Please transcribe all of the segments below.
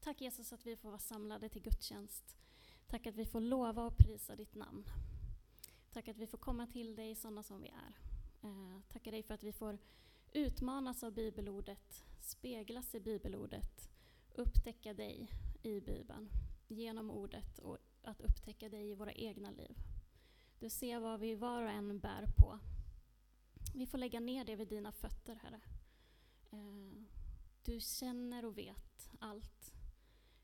Tack Jesus att vi får vara samlade till gudstjänst. Tack att vi får lova och prisa ditt namn. Tack att vi får komma till dig sådana som vi är. Eh, tackar dig för att vi får utmanas av bibelordet, speglas i bibelordet, upptäcka dig i Bibeln genom ordet och att upptäcka dig i våra egna liv. Du ser vad vi var och en bär på. Vi får lägga ner det vid dina fötter, Herre. Eh, du känner och vet allt.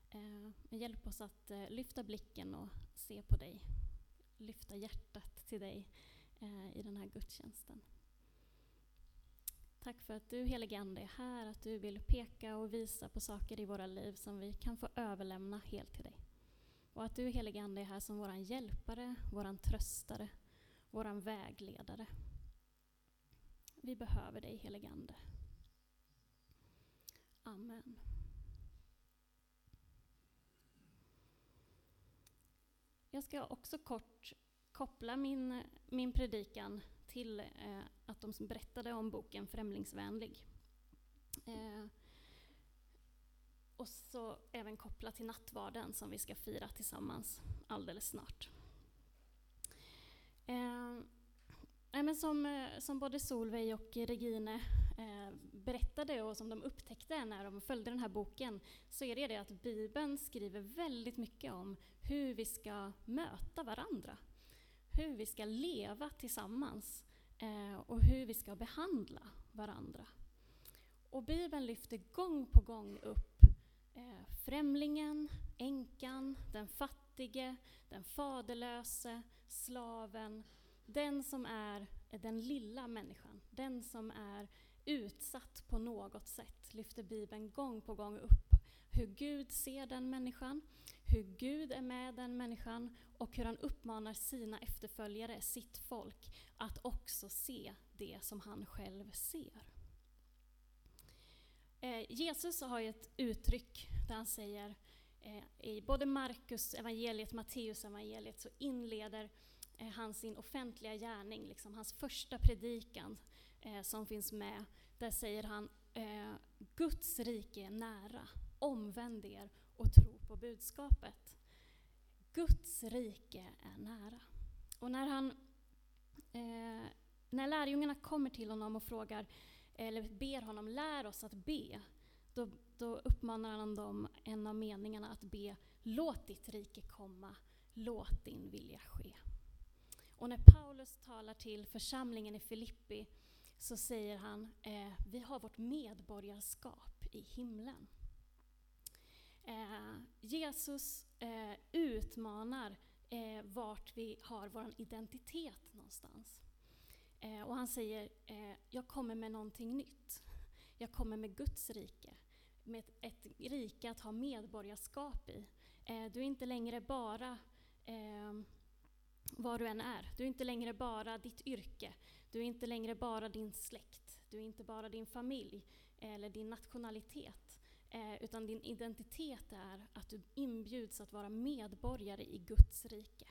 Eh, hjälp oss att eh, lyfta blicken och se på dig. Lyfta hjärtat till dig eh, i den här gudstjänsten. Tack för att du helige Ande är här, att du vill peka och visa på saker i våra liv som vi kan få överlämna helt till dig. Och att du helige Ande är här som våran hjälpare, våran tröstare, våran vägledare. Vi behöver dig helige Ande. Amen. Jag ska också kort koppla min, min predikan till eh, att de berättade om boken Främlingsvänlig. Eh, och så även koppla till nattvarden som vi ska fira tillsammans alldeles snart. Eh, men som, eh, som både Solveig och Regine Eh, berättade och som de upptäckte när de följde den här boken så är det det att Bibeln skriver väldigt mycket om hur vi ska möta varandra. Hur vi ska leva tillsammans eh, och hur vi ska behandla varandra. Och Bibeln lyfter gång på gång upp eh, främlingen, änkan, den fattige, den faderlöse, slaven, den som är den lilla människan, den som är utsatt på något sätt, lyfter Bibeln gång på gång upp hur Gud ser den människan, hur Gud är med den människan och hur han uppmanar sina efterföljare, sitt folk, att också se det som han själv ser. Eh, Jesus har ju ett uttryck där han säger, eh, i både Markus evangeliet, Matteus evangeliet så inleder eh, han sin offentliga gärning, liksom hans första predikan eh, som finns med. Där säger han, eh, Guds rike är nära, omvänd er och tro på budskapet. Guds rike är nära. Och när, han, eh, när lärjungarna kommer till honom och frågar, eller ber honom, lär oss att be, då, då uppmanar han dem, en av meningarna, att be, låt ditt rike komma, låt din vilja ske. Och när Paulus talar till församlingen i Filippi så säger han, eh, vi har vårt medborgarskap i himlen. Eh, Jesus eh, utmanar eh, vart vi har vår identitet någonstans. Eh, och han säger, eh, jag kommer med någonting nytt. Jag kommer med Guds rike. Med ett, ett rike att ha medborgarskap i. Eh, du är inte längre bara eh, vad du än är. Du är inte längre bara ditt yrke. Du är inte längre bara din släkt. Du är inte bara din familj eller din nationalitet. Eh, utan din identitet är att du inbjuds att vara medborgare i Guds rike.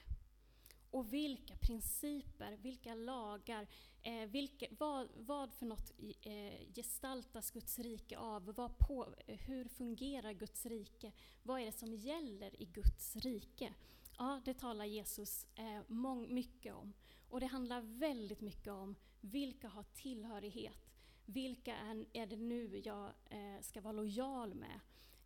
Och vilka principer, vilka lagar, eh, vilka, vad, vad, för något eh, gestaltas Guds rike av? Vad på, hur fungerar Guds rike? Vad är det som gäller i Guds rike? Ja, det talar Jesus eh, mycket om. Och det handlar väldigt mycket om vilka har tillhörighet vilka är, är det nu jag eh, ska vara lojal med?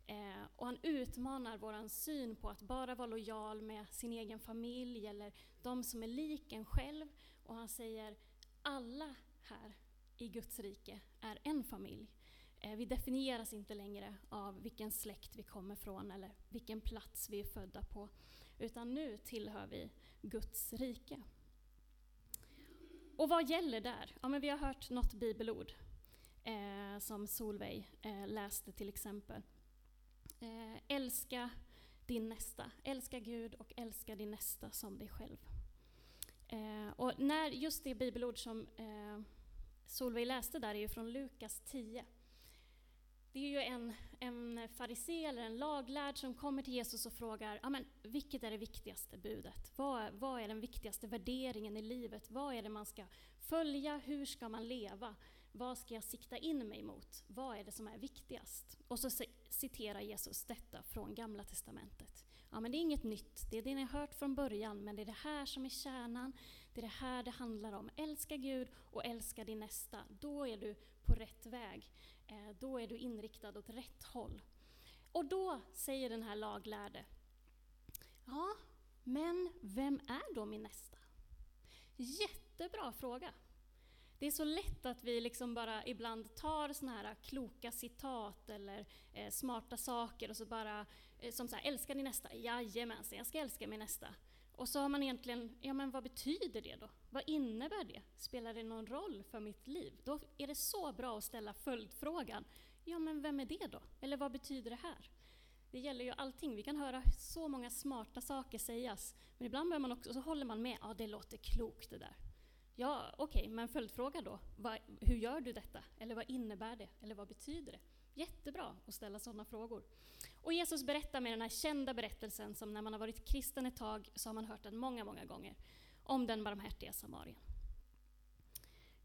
Eh, och han utmanar vår syn på att bara vara lojal med sin egen familj eller de som är lik en själv. Och han säger alla här i Guds rike är en familj. Eh, vi definieras inte längre av vilken släkt vi kommer från eller vilken plats vi är födda på. Utan nu tillhör vi Guds rike. Och vad gäller där? Ja, men vi har hört något bibelord eh, som Solveig eh, läste till exempel. Eh, älska din nästa. Älska Gud och älska din nästa som dig själv. Eh, och när just det bibelord som eh, Solveig läste där är ju från Lukas 10. Det är ju en, en farisé eller en laglärd som kommer till Jesus och frågar ja, men, vilket är det viktigaste budet? Vad, vad är den viktigaste värderingen i livet? Vad är det man ska följa? Hur ska man leva? Vad ska jag sikta in mig mot? Vad är det som är viktigast? Och så citerar Jesus detta från Gamla Testamentet. Ja, men det är inget nytt, det är det ni har hört från början, men det är det här som är kärnan. Det är det här det handlar om. Älska Gud och älska din nästa. Då är du på rätt väg. Eh, då är du inriktad åt rätt håll. Och då säger den här laglärde, ja, men vem är då min nästa? Jättebra fråga. Det är så lätt att vi liksom bara ibland tar såna här kloka citat eller eh, smarta saker och så bara, eh, som så här, älska din nästa, jajamensan, jag ska älska min nästa. Och så har man egentligen, ja men vad betyder det då? Vad innebär det? Spelar det någon roll för mitt liv? Då är det så bra att ställa följdfrågan, ja men vem är det då? Eller vad betyder det här? Det gäller ju allting, vi kan höra så många smarta saker sägas, men ibland bör man också, så håller man med, ja det låter klokt det där. Ja, okej, okay, men följdfråga då. Vad, hur gör du detta? Eller vad innebär det? Eller vad betyder det? Jättebra att ställa sådana frågor. Och Jesus berättar med den här kända berättelsen som när man har varit kristen ett tag så har man hört den många, många gånger. Om den barmhärtiga samarien.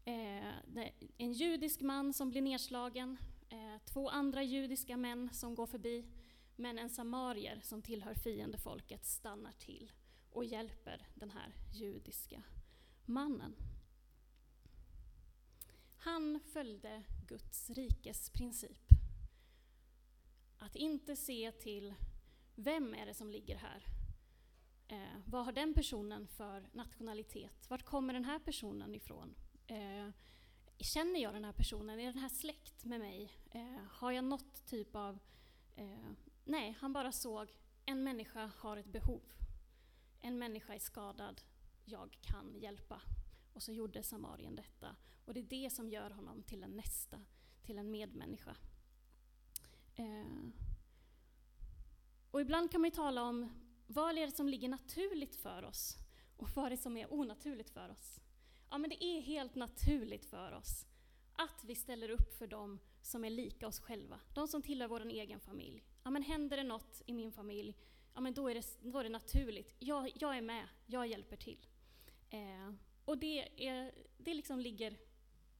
Eh, en judisk man som blir nedslagen, eh, två andra judiska män som går förbi, men en samarier som tillhör fiendefolket stannar till och hjälper den här judiska mannen. Han följde Guds rikes princip. Att inte se till vem är det som ligger här? Eh, vad har den personen för nationalitet? Vart kommer den här personen ifrån? Eh, känner jag den här personen? Är den här släkt med mig? Eh, har jag något typ av... Eh, nej, han bara såg en människa har ett behov. En människa är skadad jag kan hjälpa. Och så gjorde Samarien detta. Och det är det som gör honom till en nästa, till en medmänniska. Eh. Och ibland kan man ju tala om vad är det som ligger naturligt för oss och vad är det som är onaturligt för oss. Ja, men det är helt naturligt för oss att vi ställer upp för dem som är lika oss själva, de som tillhör vår egen familj. Ja, men händer det något i min familj, ja, men då, är det, då är det naturligt. Jag, jag är med, jag hjälper till. Eh, och det, är, det liksom ligger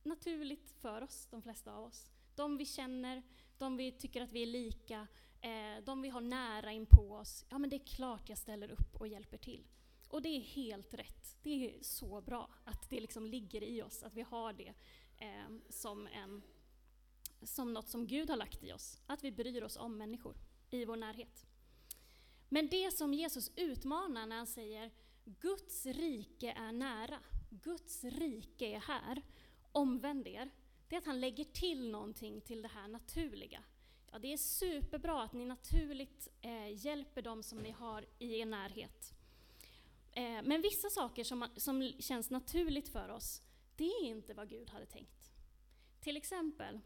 naturligt för oss, de flesta av oss. De vi känner, de vi tycker att vi är lika, eh, de vi har nära in på oss. Ja, men det är klart jag ställer upp och hjälper till. Och det är helt rätt. Det är så bra att det liksom ligger i oss, att vi har det eh, som, en, som något som Gud har lagt i oss. Att vi bryr oss om människor i vår närhet. Men det som Jesus utmanar när han säger Guds rike är nära. Guds rike är här. Omvänd er. Det är att han lägger till någonting till det här naturliga. Ja, det är superbra att ni naturligt eh, hjälper dem som ni har i er närhet. Eh, men vissa saker som, som känns naturligt för oss, det är inte vad Gud hade tänkt. Till exempel,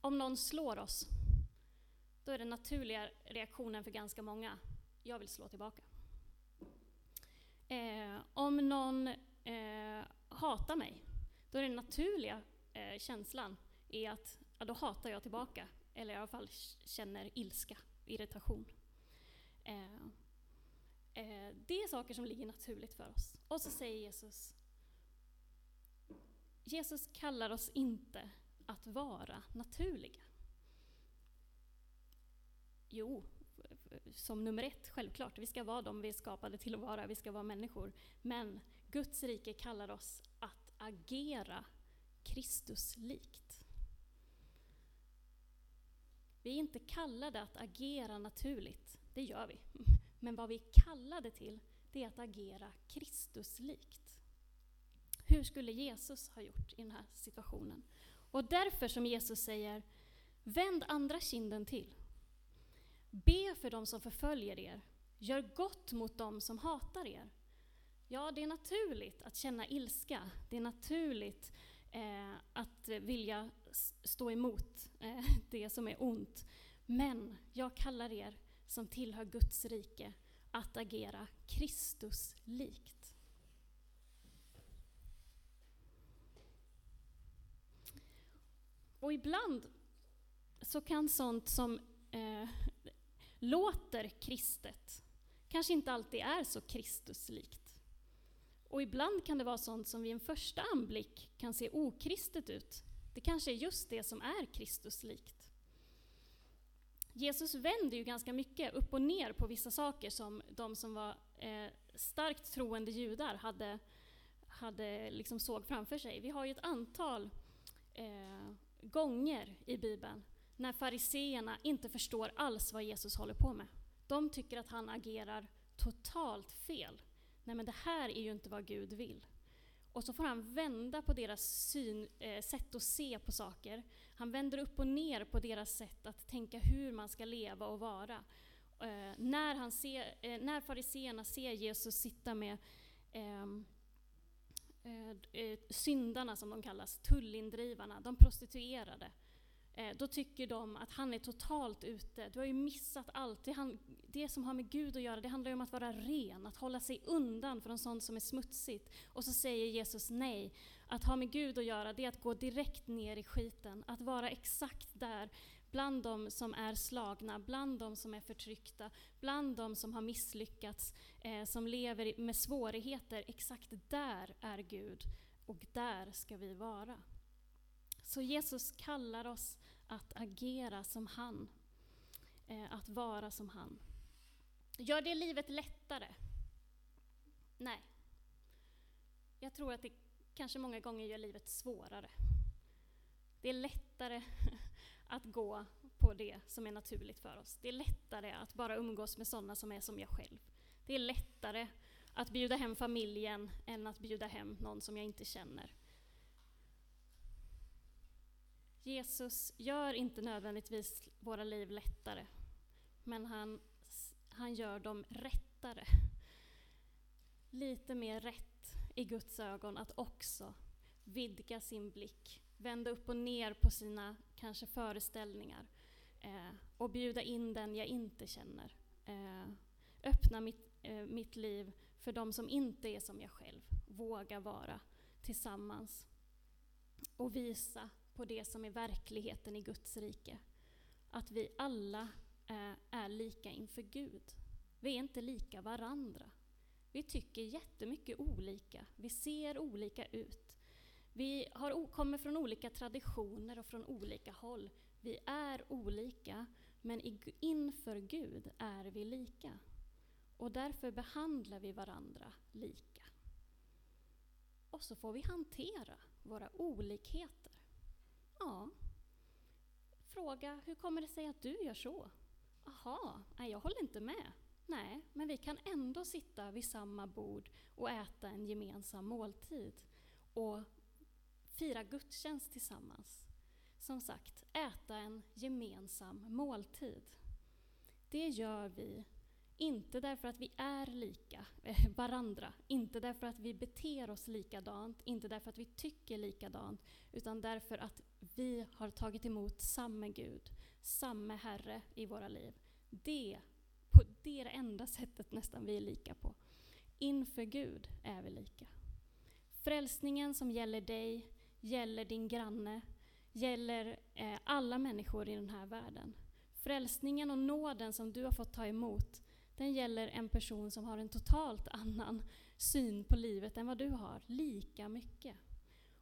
om någon slår oss, då är den naturliga reaktionen för ganska många, jag vill slå tillbaka. Eh, om någon eh, hatar mig, då är den naturliga eh, känslan är att ja, då hatar jag tillbaka. Eller i alla fall känner ilska, irritation. Eh, eh, det är saker som ligger naturligt för oss. Och så säger Jesus, Jesus kallar oss inte att vara naturliga. Jo, som nummer ett, självklart. Vi ska vara de vi är skapade till att vara, vi ska vara människor. Men Guds rike kallar oss att agera Kristuslikt. Vi är inte kallade att agera naturligt, det gör vi. Men vad vi är kallade till, det är att agera Kristuslikt. Hur skulle Jesus ha gjort i den här situationen? Och därför som Jesus säger, vänd andra kinden till. Be för dem som förföljer er. Gör gott mot dem som hatar er. Ja, det är naturligt att känna ilska. Det är naturligt eh, att vilja stå emot eh, det som är ont. Men jag kallar er som tillhör Guds rike att agera Kristus-likt. Och ibland så kan sånt som eh, låter kristet kanske inte alltid är så Kristuslikt. Och ibland kan det vara sånt som vid en första anblick kan se okristet ut. Det kanske är just det som är Kristuslikt. Jesus vänder ju ganska mycket upp och ner på vissa saker som de som var eh, starkt troende judar hade, hade liksom såg framför sig. Vi har ju ett antal eh, gånger i Bibeln när fariseerna inte förstår alls vad Jesus håller på med. De tycker att han agerar totalt fel. Nej men det här är ju inte vad Gud vill. Och så får han vända på deras syn, eh, sätt att se på saker. Han vänder upp och ner på deras sätt att tänka hur man ska leva och vara. Eh, när, han ser, eh, när fariseerna ser Jesus sitta med ehm, eh, eh, syndarna, som de kallas, tullindrivarna, de prostituerade, Eh, Eh, då tycker de att han är totalt ute. Du har ju missat allt. Det, han, det, som har med Gud att göra, det handlar ju om att vara ren, att hålla sig undan från sånt som är smutsigt. Och så säger Jesus nej. Att ha med Gud att göra, det är att gå direkt ner i skiten. Att vara exakt där, bland de som är slagna, bland de som är förtryckta, bland de som har misslyckats, eh, som lever med svårigheter. Exakt där är Gud, och där ska vi vara. Så Jesus kallar oss att agera som han. Eh, att vara som han. Gör det livet lättare? Nej. Jag tror att det kanske många gånger gör livet svårare. Det är lättare att gå på det som är naturligt för oss. Det är lättare att bara umgås med sådana som är som jag själv. Det är lättare att bjuda hem familjen än att bjuda hem någon som jag inte känner. Jesus gör inte nödvändigtvis våra liv lättare, men han, han gör dem rättare. Lite mer rätt i Guds ögon att också vidga sin blick, vända upp och ner på sina kanske föreställningar eh, och bjuda in den jag inte känner. Eh, öppna mitt, eh, mitt liv för de som inte är som jag själv. Våga vara tillsammans och visa på det som är verkligheten i Guds rike. Att vi alla eh, är, lika inför Gud. Vi är inte lika varandra. Vi tycker jättemycket olika. Vi ser olika ut. Vi har, kommer från olika traditioner och från olika håll. Vi är olika, men inför Gud är vi lika. Och därför behandlar vi varandra lika. Och så får vi hantera våra olikheter. Ja. Fråga, hur kommer det sig att du gör så? Aha, nej, jag håller inte med. Nej, men vi kan ändå sitta vid samma bord och äta en gemensam måltid och fira gudstjänst tillsammans. Som sagt, äta en gemensam måltid. Det gör vi inte därför att vi är lika eh, varandra, inte därför att vi beter oss likadant, inte därför att vi tycker likadant, utan därför att vi har tagit emot samma Gud, samma Herre i våra liv. Det, på, det är det enda sättet nästan vi är lika på. Inför Gud är vi lika. Frälsningen som gäller dig, gäller din granne, gäller eh, alla människor i den här världen. Frälsningen och nåden som du har fått ta emot, den gäller en person som har en totalt annan syn på livet än vad du har, lika mycket.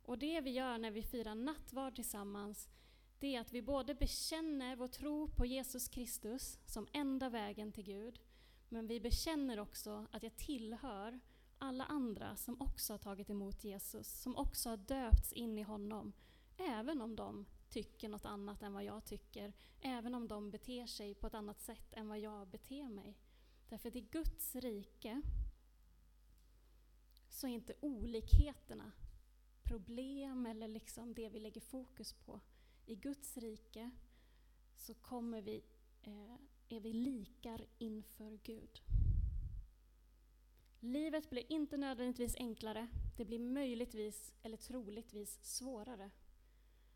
Och det vi gör när vi firar nattvard tillsammans, det är att vi både bekänner vår tro på Jesus Kristus som enda vägen till Gud, men vi bekänner också att jag tillhör alla andra som också har tagit emot Jesus, som också har döpts in i honom, även om de tycker något annat än vad jag tycker, även om de beter sig på ett annat sätt än vad jag beter mig. Därför att i Guds rike så är inte olikheterna problem eller liksom det vi lägger fokus på. I Guds rike så kommer vi, eh, är vi likar inför Gud. Livet blir inte nödvändigtvis enklare, det blir möjligtvis eller troligtvis svårare.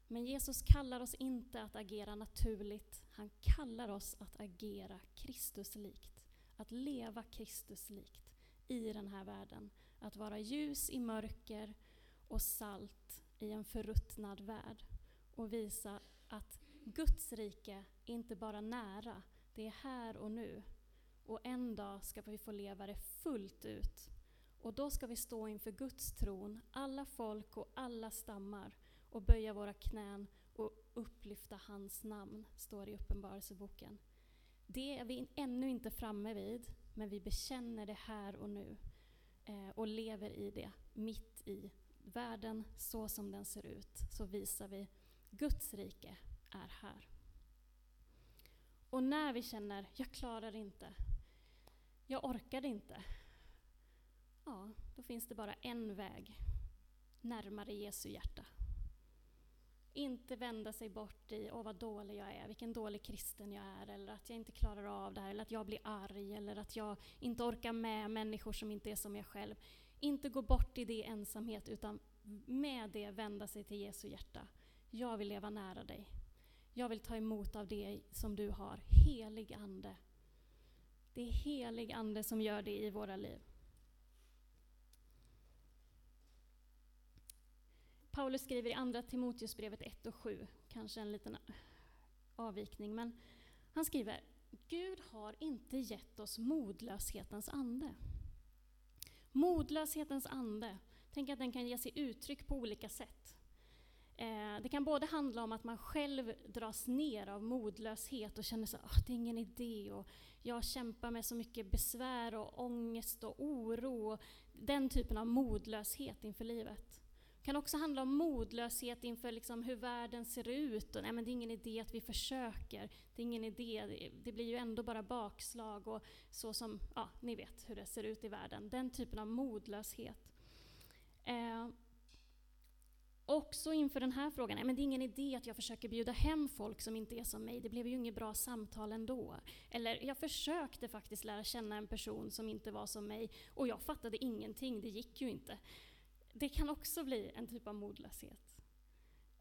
Men Jesus kallar oss inte att agera naturligt, han kallar oss att agera Kristuslikt. Att leva Kristuslikt i den här världen. Att vara ljus i mörker och salt i en förruttnad värld och visa att Guds rike är inte bara nära, det är här och nu. Och en dag ska vi få leva det fullt ut. Och då ska vi stå inför Guds tron, alla folk och alla stammar och böja våra knän och upplyfta hans namn, står det i Uppenbarelseboken. Det är vi ännu inte framme vid, men vi bekänner det här och nu eh, och lever i det, mitt i världen så som den ser ut, så visar vi Guds rike är här. Och när vi känner, jag klarar inte, jag orkar inte, ja, då finns det bara en väg närmare Jesu hjärta. Inte vända sig bort i, åh vad dålig jag är, vilken dålig kristen jag är, eller att jag inte klarar av det här, eller att jag blir arg, eller att jag inte orkar med människor som inte är som jag själv. Inte gå bort i det ensamhet, utan med det vända sig till Jesu hjärta. Jag vill leva nära dig. Jag vill ta emot av det som du har. Helig Ande. Det är helig Ande som gör det i våra liv. Paulus skriver i Andra Timoteusbrevet 1 och 7, kanske en liten avvikning, men han skriver Gud har inte gett oss modlöshetens ande. Modlöshetens ande, tänk att den kan ge sig uttryck på olika sätt. Eh, det kan både handla om att man själv dras ner av modlöshet och känner att oh, det är ingen idé och jag kämpar med så mycket besvär och ångest och oro. Och den typen av modlöshet inför livet. Det kan också handla om modlöshet inför liksom hur världen ser ut. Och, nej, men det är ingen idé att vi försöker. Det är ingen idé, det, det blir ju ändå bara bakslag och så som, ja, ni vet hur det ser ut i världen. Den typen av modlöshet. Eh, också inför den här frågan, nej, men det är ingen idé att jag försöker bjuda hem folk som inte är som mig, det blev ju inget bra samtal ändå. Eller jag försökte faktiskt lära känna en person som inte var som mig och jag fattade ingenting, det gick ju inte. Det kan också bli en typ av modlöshet.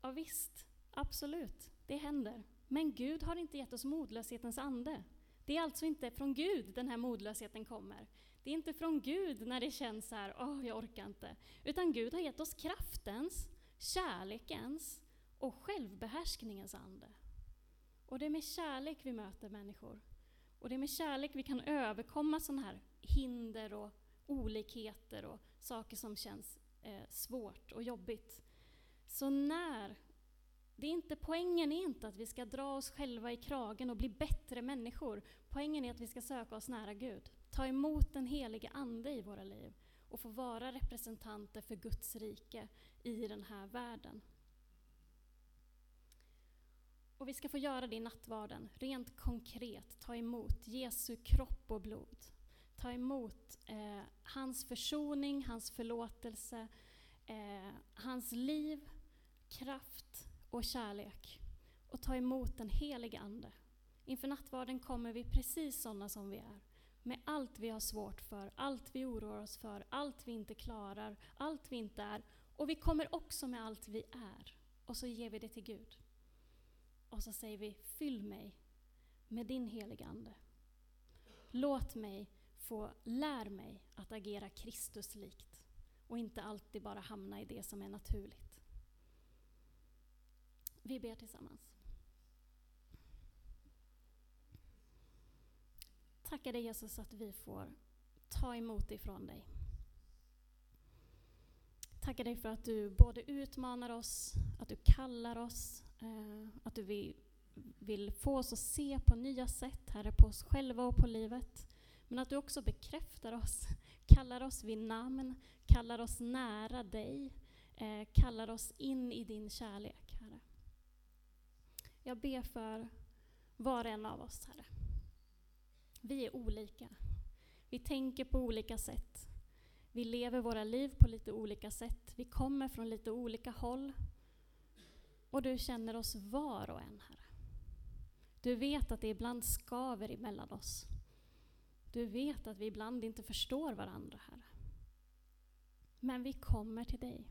Ja, visst, absolut, det händer. Men Gud har inte gett oss modlöshetens ande. Det är alltså inte från Gud den här modlösheten kommer. Det är inte från Gud när det känns så här, åh, jag orkar inte. Utan Gud har gett oss kraftens, kärlekens och självbehärskningens ande. Och det är med kärlek vi möter människor. Och det är med kärlek vi kan överkomma sådana här hinder och olikheter och saker som känns eh, svårt och jobbigt. Så när det är inte, poängen är inte att vi ska dra oss själva i kragen och bli bättre människor. Poängen är att vi ska söka oss nära Gud. Ta emot den helige Ande i våra liv och få vara representanter för Guds rike i den här världen. Och vi ska få göra det i nattvarden, rent konkret, ta emot Jesu kropp och blod ta emot eh, hans försoning, hans förlåtelse, eh, hans liv, kraft och kärlek. Och ta emot den helige Ande. Inför nattvarden kommer vi precis sådana som vi är. Med allt vi har svårt för, allt vi oroar oss för, allt vi inte klarar, allt vi inte är. Och vi kommer också med allt vi är. Och så ger vi det till Gud. Och så säger vi, fyll mig med din heliga Ande. Låt mig få lär mig att agera Kristuslikt och inte alltid bara hamna i det som är naturligt. Vi ber tillsammans. Tackar dig Jesus att vi får ta emot ifrån dig. Tackar dig för att du både utmanar oss, att du kallar oss, eh, att du vill, vill få oss att se på nya sätt, Herre, på oss själva och på livet. Men att du också bekräftar oss, kallar oss vid namn, kallar oss nära dig, eh, kallar oss in i din kärlek, Herre. Jag ber för var och en av oss, Herre. Vi är olika. Vi tänker på olika sätt. Vi lever våra liv på lite olika sätt. Vi kommer från lite olika håll. Och du känner oss var och en, Herre. Du vet att det ibland skaver emellan oss. Du vet att vi ibland inte förstår varandra, Herre. Men vi kommer till dig.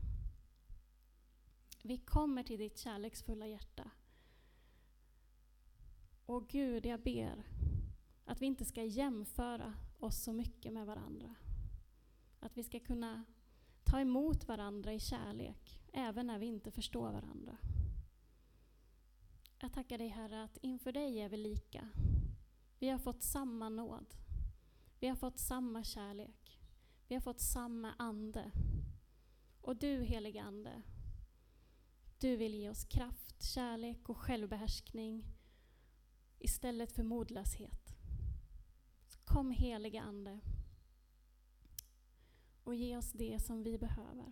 Vi kommer till ditt kärleksfulla hjärta. Och Gud, jag ber att vi inte ska jämföra oss så mycket med varandra. Att vi ska kunna ta emot varandra i kärlek, även när vi inte förstår varandra. Jag tackar dig Herre att inför dig är vi lika. Vi har fått samma nåd. Vi har fått samma kärlek. Vi har fått samma ande. Och du, helige Ande, Du vill ge oss kraft, kärlek och självbehärskning istället för modlöshet. Kom helige Ande och ge oss det som vi behöver.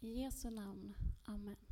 I Jesu namn. Amen.